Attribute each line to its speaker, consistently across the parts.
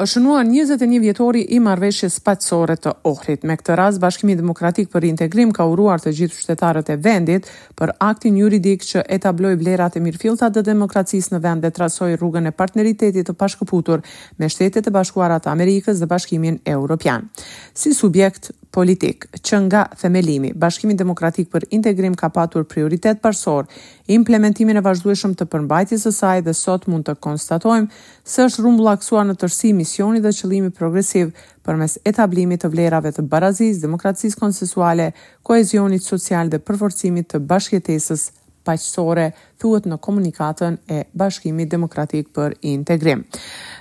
Speaker 1: Është shënuar 21 vjetori i marrëveshjes paqësore të Ohrit. Me këtë rast, Bashkimi Demokratik për Integrim ka uruar të gjithë qytetarët e vendit për aktin juridik që etabloi vlerat e mirëfillta të demokracisë në vend dhe trasoi rrugën e partneritetit të pashkëputur me Shtetet e Bashkuara të Amerikës dhe Bashkimin Europian. Si subjekt politik, që nga themelimi, Bashkimi Demokratik për Integrim ka patur prioritet parësor implementimin e vazhdueshëm të përmbajtjes së saj dhe sot mund të konstatojmë se është rrumbullakësuar në tërësi misioni dhe qëllimi progresiv përmes etablimit të vlerave të barazisë, demokracisë konsensuale, kohezionit social dhe përforcimit të bashkëjetesës paqësore, thuhet në komunikatën e Bashkimit Demokratik për Integrim.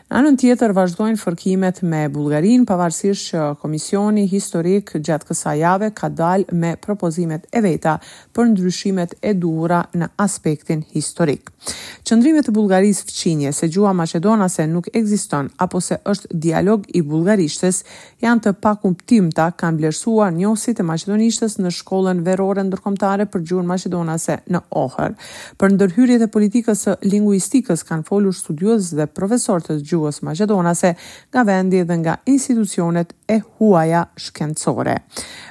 Speaker 1: Në anën tjetër, vazhdojnë fërkimet me Bullgarinë, pavarësisht që Komisioni Historik gjatë kësaj jave ka dalë me propozimet e veta për ndryshimet e duhura në aspektin historik. Qëndrimet e Bullgarisë fqinje se gjuha maqedonase nuk ekziston apo se është dialog i bullgarishtes Janë të pakuptimta, kanë vlerësuar njohësit e maqedonishtes në Shkollën Verore Ndërkombëtare për Gjuhën Maqedonase në Ohër. Për ndërhyrjet e politikës së linguistikës kanë folur studiues dhe profesorë të gjuhës maqedonase nga vendi dhe nga institucionet e huaja shkencore.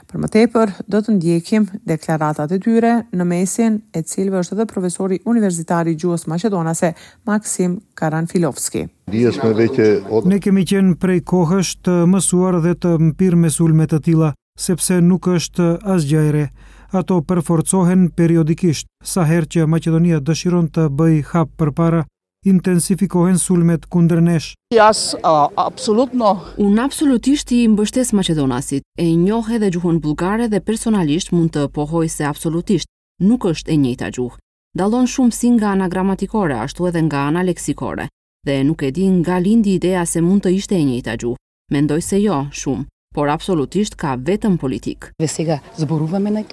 Speaker 1: Për më tepër, do të ndjekim deklaratat e tyre, në mesin e cilëve është edhe profesori universitar i gjuhës maqedonase Maksim Karanfilovski. Nie sme veqe o.
Speaker 2: Ne kemi qenë prej kohësh të mësuar dhe të mpirë me sulme të tilla, sepse nuk është asgjë e re. Ato përforcohen periodikisht, sa herë që Maqedonia dëshiron të bëjë hap përpara, intensifikohen sulmet kundër nesh.
Speaker 3: Jas absolutno.
Speaker 4: Unë absolutisht i mbështes maqedonasit, e njoh edhe gjuhën bullgare dhe personalisht mund të pohoj se absolutisht nuk është e njëjta gjuhë. dallon shumë si nga ana gramatikore ashtu edhe nga ana leksikore, dhe nuk e di nga lindi ideja se mund të ishte e njëjta gjuhë. Mendoj se jo, shumë, por absolutisht ka vetëm
Speaker 3: politikë.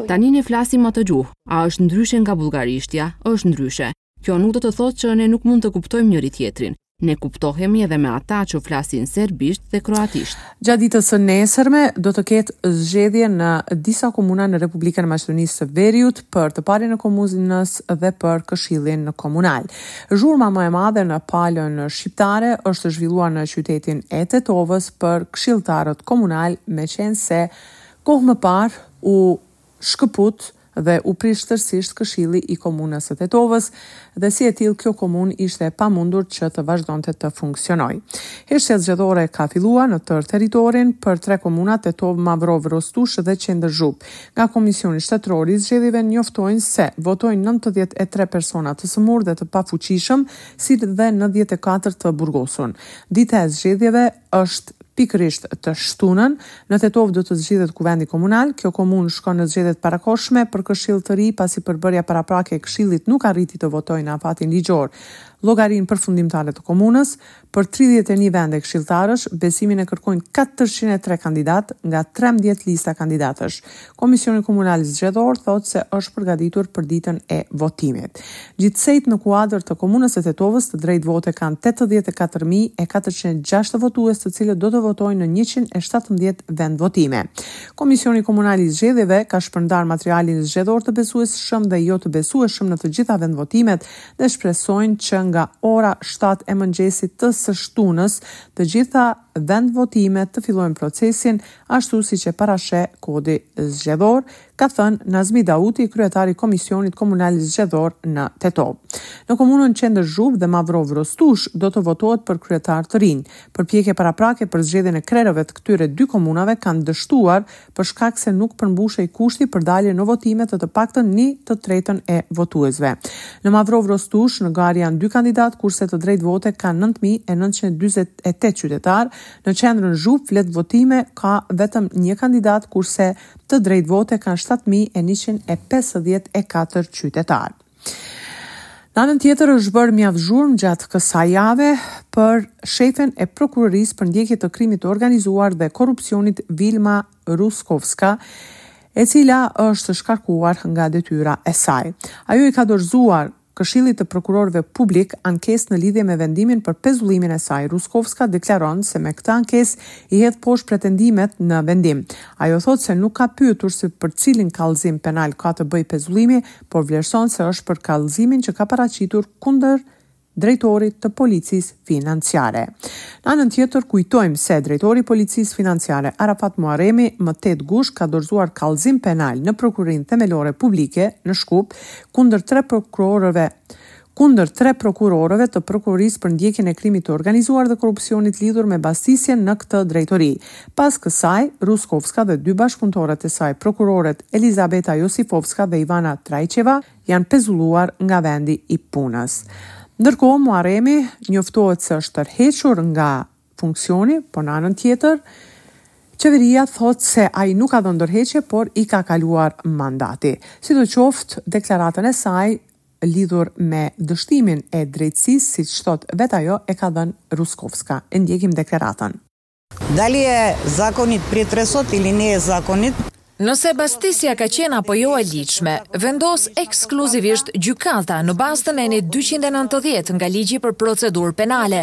Speaker 4: Tani ne flasim atë gjuhë, a është ndryshe nga bullgarishtja? Është ndryshe. Kjo nuk do të thotë që ne nuk mund të kuptojmë njëri-tjetrin. Ne kuptohemi edhe me ata që flasin serbisht dhe kroatisht.
Speaker 1: Gjatë ditës së nesërme do të ketë zgjedhje në disa komuna në Republikën e Maqedonisë së Veriut për të parin e komunës dhe për këshillin komunal. Zhurma më e madhe në palën shqiptare është zhvilluar në qytetin e Tetovës për këshilltarët komunal, meqenëse kohë më parë u shkëput dhe u prish tërësisht Këshilli i Komunës së Tetovës dhe si e tillë kjo komunë ishte e pamundur që të vazhdonte të funksionojë. Heshtja zgjedhore ka filluar në tërë territorin për tre komunat Tetovë, Mavrovë-Rostush dhe Qendër Zhupë. Nga Komisioni Shtetëror i Zgjedhjeve njoftojnë se votojnë nëntëdhjetë e tre persona të sëmurë dhe të pafuqishëm si dhe nëntëdhjetë e katër të burgosur. Dita e zgjedhjeve është pikërisht të shtunën. Në Tetovë do të zgjidhet Kuvendi Komunal. Kjo komunë shkon në zgjedhje të parakohshme për këshill të ri, pasi përbërja paraprake e këshillit nuk arriti të votojë në afatin ligjor llogarinë përfundimtare të komunës. Për tridhjetë e një vende këshilltarësh, besimin e kërkojnë katërqind e tre kandidatë nga trembëdhjetë lista kandidatësh. Komisioni Komunal Zgjedhor thotë se është përgatitur për ditën e votimit. Gjithsejtë në kuadër të Komunës së Tetovës të drejtë vote kanë tetëdhjetë e katër mijë e katërqind e gjashtë votues të cilët do të votojnë në njëqind e shtatëmbëdhjetë vendvotime. Komisioni Komunal i Zgjedhjeve ka shpërndarë materialin zgjedhor të besueshëm dhe jo të besueshëm në të gjitha vendvotimet dhe shpresojnë që nga ora shtatë e mëngjesit të së shtunës të gjitha vendvotimet të fillojnë procesin ashtu siç e parasheh Kodi Zgjedhor, ka thënë Nazmi Dauti, kryetari i Komisionit Komunal Zgjedhor në Tetovë. Në komunën Qendër Zhupë dhe Mavrovë Rostush do të votohet për kryetarë të rinj. Përpjekje paraprake për zgjedhjen e krerëve të këtyre dy komunave kanë dështuar për shkak se nuk përmbushej kushti për dalje në votime të të paktën një të tretën e votuesve. Në Mavrovë-Rostush, në garë janë dy kandidatë, kurse të drejtë vote kanë nëntë mijë e nëntëqind e dyzet e tetë qytetarë, në Qendrën Zhupë, fletëvotimi ka vetëm një kandidat, kurse të drejtë vote kanë shtatë mijë e njëqind e pesëdhjetë e katër qytetarë. Në anën tjetër është bërë mjaft zhurmë gjatë kësaj jave për shefen e prokurorisë për ndjekje të krimit të organizuar dhe korrupsionit Vilma Ruskovska, e cila është shkarkuar nga detyra e saj. Ajo i ka dorëzuar Këshillit të Prokurorëve Publikë ankesë në lidhje me vendimin për pezullimin e saj. Ruskovska deklaron se me këtë ankesë i hedh poshtë pretendimet në vendim. Ajo thotë se nuk ka pyetur se për cilin kallëzim penal ka të bëjë pezullimi, por vlerëson se është për kallëzimin që ka paraqitur kundër drejtorit të Policisë Financiare. Në anën tjetër, kujtojmë se drejtori i Policisë Financiare, Arafat Muaremi, më 8 gusht ka dorëzuar kallëzim penal në Prokurorinë Themelore Publike në Shkup kundër tre prokurorëve kundër tre prokurorëve të Prokurorisë për Ndjekjen e Krimit të Organizuar dhe Korrupsionit lidhur me bastisjen në këtë drejtori. Pas kësaj, Ruskovska dhe dy bashkëpunëtoret e saj prokuroret Elizabeta Josifovska dhe Ivana Trajçeva janë pezulluar nga vendi i punës. Ndërkohë, Muharremi njoftohet se është tërhequr nga funksioni, por në anën tjetër, Qeveria thotë se ai nuk ka dhënë dorëheqje, por i ka kaluar mandati. Sidoqoftë, deklaratën e saj lidhur me dështimin e drejtësisë, siç thotë vetë ajo, e ka dhënë Ruskovska. E ndjekim deklaratën.
Speaker 5: Dali e zakonit pretresot ili ne e zakonit.
Speaker 6: Nëse bastisja ka qenë apo jo e ligjshme, vendos ekskluzivisht gjykata në bazë të nenit dyqind e nëntëdhjetë nga Ligji për Procedurë Penale.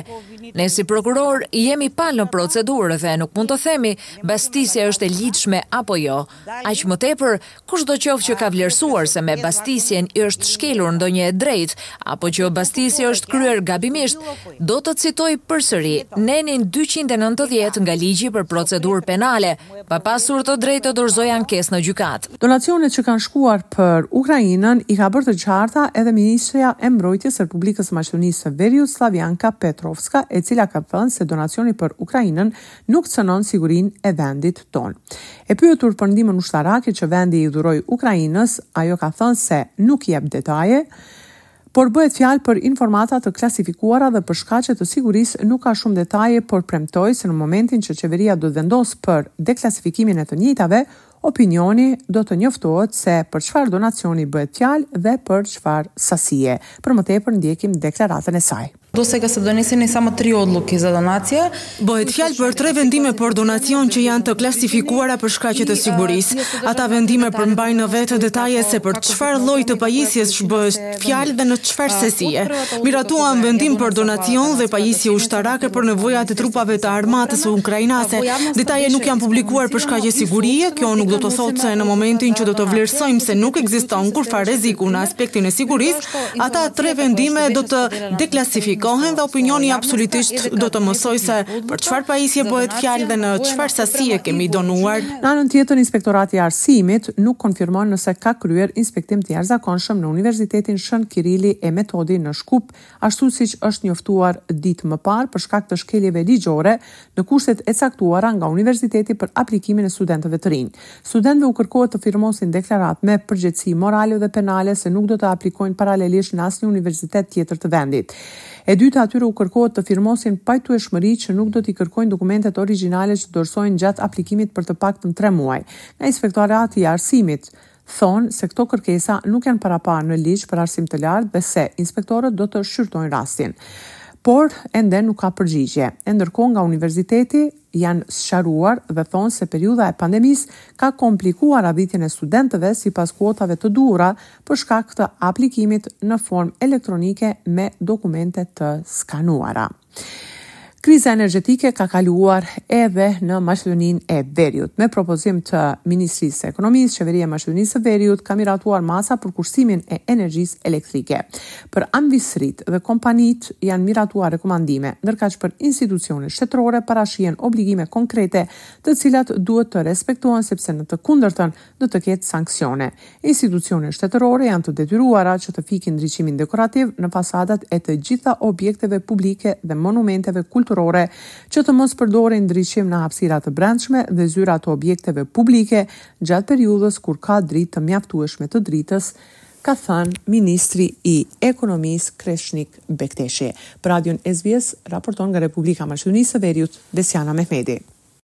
Speaker 6: Ne si prokurorë jemi palë në procedurë dhe nuk mund të themi bastisja është e ligjshme apo jo. Aq më tepër, kushdo qoftë që ka vlerësuar se me bastisjen i është shkelur ndonjë e drejtë, apo që bastisja është kryer gabimisht, do të citojë përsëri nenin dyqind e nëntëdhjetë nga Ligji për Procedurë Penale, ka pasur të drejtë të dorëzojë ankesë në gjykatë.
Speaker 1: Donacionet që kanë shkuar për Ukrainën i ka bërë të qarta edhe ministrja e Mbrojtjes së Republikës së Maqedonisë së Veriut, Slavjanka Petrovska, e cila ka thënë se donacioni për Ukrainën nuk cënon sigurinë e vendit tonë. E pyetur për ndihmën ushtarake që vendi i dhuroi Ukrainës, ajo ka thënë se nuk jep detaje, por bëhet fjalë për informata të klasifikuara dhe për shkaqe të sigurisë nuk ka shumë detaje, por premtoi se në momentin që qeveria do të vendosë për deklasifikimin e të njëjtave, Opinioni do të njoftohet se për çfarë donacioni bëhet fjalë dhe për çfarë sasie. Për më tepër ndjekim deklaratën e saj.
Speaker 7: Dosega se doneseni samo tri odluki za donacija.
Speaker 8: Bëhet fjalë për tre vendime për donacion që janë të klasifikuara për shkaqe të sigurisë. Ata vendime përmbajnë në vete detaje se për çfarë lloj të pajisjesh bëhet. fjalë dhe në çfarë sasie. Miratuam vendim për donacion dhe pajisje ushtarake për nevojat e trupave të armatës ukrainase. Detaje nuk janë publikuar për shkaqe sigurie, kjo nuk do të thotë se në momentin që do të vlerësojmë se nuk ekziston kurrfarë rreziku në aspektin e sigurisë, ata tre vendime do të deklasifikohen dhe opinioni absolutisht do të mësojë se për çfarë pajisje bëhet fjalë dhe në çfarë sasie kemi donuar.
Speaker 1: Në anën tjetër, Inspektorati i Arsimit nuk konfirmon nëse ka kryer inspektim të jashtëzakonshëm në Universitetin Shën Kirili e Metodi në Shkup, ashtu siç është njoftuar ditë më parë për shkak të shkeljeve ligjore në kushtet e caktuara nga universiteti për aplikimin e studentëve të rinj. Studentëve u kërkohet të firmosin deklaratë me përgjegjësi morale dhe penale se nuk do të aplikojnë paralelisht në asnjë universitet tjetër të vendit. E dyta, atyre u kërkohet të firmosin pajtueshmëri që nuk do t'i kërkojnë dokumentet origjinale që dorësojnë gjatë aplikimit për të paktën tre muaj, nga Inspektorati i Arsimit, thonë se këto kërkesa nuk janë paraparë në ligj për arsim të lartë dhe se inspektorët do të shqyrtojnë rastin. Por, ende nuk ka përgjigje. E ndërkohë nga universiteti janë sqaruar dhe thonë se periudha e pandemisë ka komplikuar radhitjen e studentëve sipas kuotave të duhura për shkak të aplikimit në formë elektronike me dokumente të skanuara. Kriza energjetike ka kaluar edhe në Maqedoninë e Veriut. Me propozim të Ministrisë së Ekonomisë, Qeveria e Maqedonisë së Veriut ka miratuar masa për kursimin e energjisë elektrike. Për amvisëritë dhe kompanitë janë miratuar rekomandime, ndërkaq për institucionet shtetërore parashihen obligime konkrete, të cilat duhet të respektohen sepse në të kundërtën do të ketë sanksione. Institucionet shtetërore janë të detyruara që të fikin ndriçimin dekorativ në fasadat e të gjitha objekteve publike dhe monumenteve kulturore, që të mos përdorin ndriçim në hapësira të brendshme dhe zyra të objekteve publike gjatë periudhës kur ka dritë të mjaftueshme të dritës, ka thënë ministri i Ekonomisë Kreshnik Bekteshi. Për Radion SBS raporton nga Republika e Maqedonisë së Veriut, Besiana Mehmeti.